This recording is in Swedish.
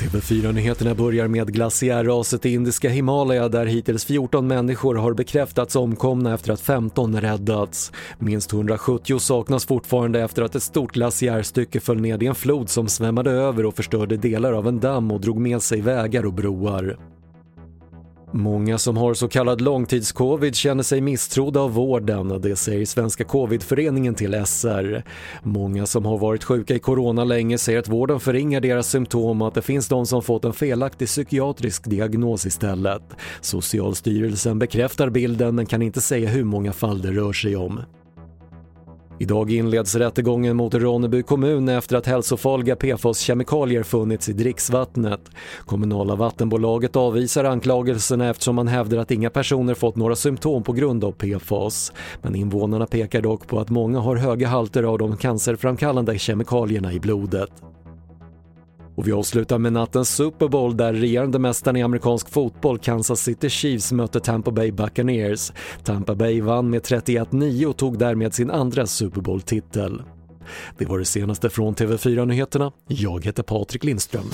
TV4-nyheterna börjar med glaciärraset i indiska Himalaya där hittills 14 människor har bekräftats omkomna efter att 15 räddats. Minst 170 saknas fortfarande efter att ett stort glaciärstycke föll ned i en flod som svämmade över och förstörde delar av en damm och drog med sig vägar och broar. Många som har så kallad långtidscovid känner sig misstrodda av vården, det säger Svenska Covidföreningen till SR. Många som har varit sjuka i corona länge säger att vården förringar deras symptom och att det finns de som fått en felaktig psykiatrisk diagnos istället. Socialstyrelsen bekräftar bilden men kan inte säga hur många fall det rör sig om. Idag inleds rättegången mot Ronneby kommun efter att hälsofarliga PFAS-kemikalier funnits i dricksvattnet. Kommunala vattenbolaget avvisar anklagelserna eftersom man hävdar att inga personer fått några symptom på grund av PFAS. Men invånarna pekar dock på att många har höga halter av de cancerframkallande kemikalierna i blodet. Och vi avslutar med nattens Super Bowl där regerande mästaren i amerikansk fotboll Kansas City Chiefs mötte Tampa Bay Buccaneers. Tampa Bay vann med 31-9 och tog därmed sin andra Super Bowl-titel. Det var det senaste från TV4 Nyheterna. Jag heter Patrik Lindström.